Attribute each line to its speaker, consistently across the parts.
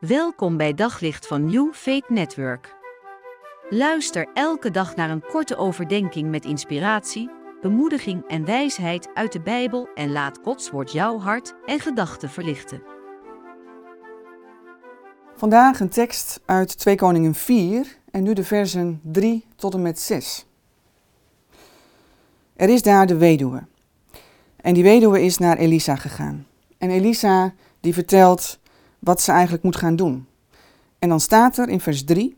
Speaker 1: Welkom bij Daglicht van New Faith Network. Luister elke dag naar een korte overdenking met inspiratie, bemoediging en wijsheid uit de Bijbel en laat Gods woord jouw hart en gedachten verlichten.
Speaker 2: Vandaag een tekst uit 2 Koningen 4 en nu de versen 3 tot en met 6. Er is daar de weduwe. En die weduwe is naar Elisa gegaan. En Elisa die vertelt wat ze eigenlijk moet gaan doen. En dan staat er in vers 3: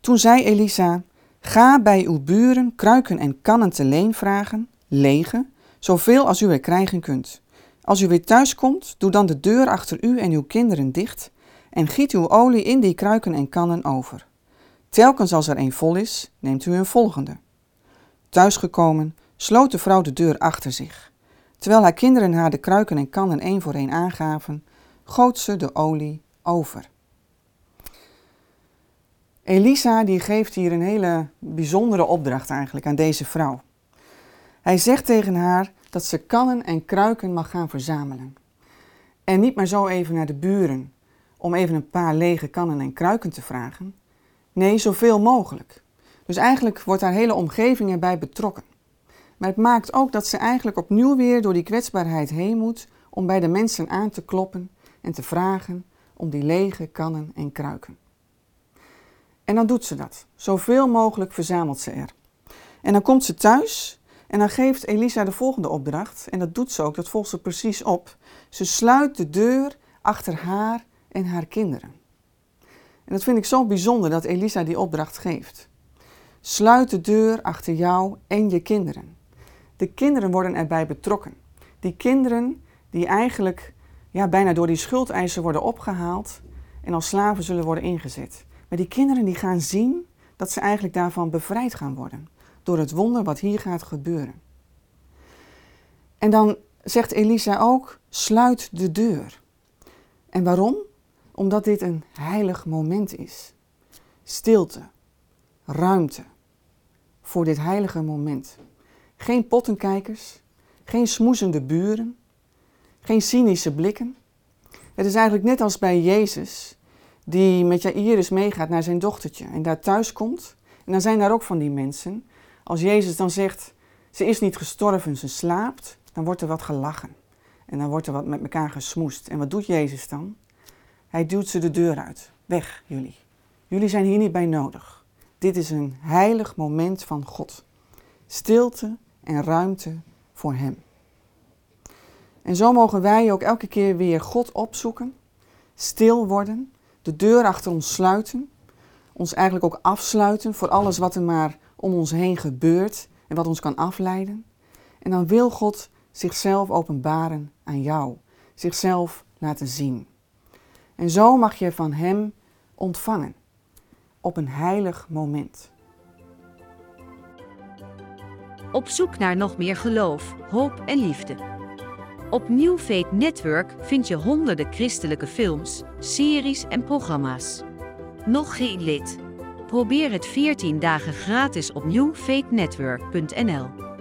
Speaker 2: Toen zei Elisa: Ga bij uw buren kruiken en kannen te leen vragen, lege, zoveel als u er krijgen kunt. Als u weer thuis komt, doe dan de deur achter u en uw kinderen dicht en giet uw olie in die kruiken en kannen over. Telkens als er een vol is, neemt u een volgende. Thuisgekomen, sloot de vrouw de deur achter zich. Terwijl haar kinderen haar de kruiken en kannen één voor één aangaven, goot ze de olie over. Elisa die geeft hier een hele bijzondere opdracht eigenlijk aan deze vrouw. Hij zegt tegen haar dat ze kannen en kruiken mag gaan verzamelen. En niet maar zo even naar de buren om even een paar lege kannen en kruiken te vragen. Nee, zoveel mogelijk. Dus eigenlijk wordt haar hele omgeving erbij betrokken. Maar het maakt ook dat ze eigenlijk opnieuw weer door die kwetsbaarheid heen moet om bij de mensen aan te kloppen en te vragen om die lege kannen en kruiken. En dan doet ze dat. Zoveel mogelijk verzamelt ze er. En dan komt ze thuis en dan geeft Elisa de volgende opdracht. En dat doet ze ook, dat volgt ze precies op. Ze sluit de deur achter haar en haar kinderen. En dat vind ik zo bijzonder dat Elisa die opdracht geeft. Sluit de deur achter jou en je kinderen. De kinderen worden erbij betrokken. Die kinderen die eigenlijk ja, bijna door die schuldeisen worden opgehaald en als slaven zullen worden ingezet. Maar die kinderen die gaan zien dat ze eigenlijk daarvan bevrijd gaan worden. Door het wonder wat hier gaat gebeuren. En dan zegt Elisa ook, sluit de deur. En waarom? Omdat dit een heilig moment is. Stilte, ruimte voor dit heilige moment. Geen pottenkijkers, geen smoezende buren, geen cynische blikken. Het is eigenlijk net als bij Jezus, die met Jairus meegaat naar zijn dochtertje en daar thuis komt. En dan zijn daar ook van die mensen. Als Jezus dan zegt, ze is niet gestorven, ze slaapt, dan wordt er wat gelachen. En dan wordt er wat met elkaar gesmoest. En wat doet Jezus dan? Hij duwt ze de deur uit. Weg, jullie. Jullie zijn hier niet bij nodig. Dit is een heilig moment van God. Stilte en ruimte voor Hem. En zo mogen wij ook elke keer weer God opzoeken, stil worden, de deur achter ons sluiten, ons eigenlijk ook afsluiten voor alles wat er maar om ons heen gebeurt en wat ons kan afleiden. En dan wil God zichzelf openbaren aan jou, zichzelf laten zien. En zo mag je van Hem ontvangen op een heilig moment.
Speaker 1: Op zoek naar nog meer geloof, hoop en liefde. Op New Faith Network vind je honderden christelijke films, series en programma's. Nog geen lid? Probeer het 14 dagen gratis op newfaithnetwork.nl.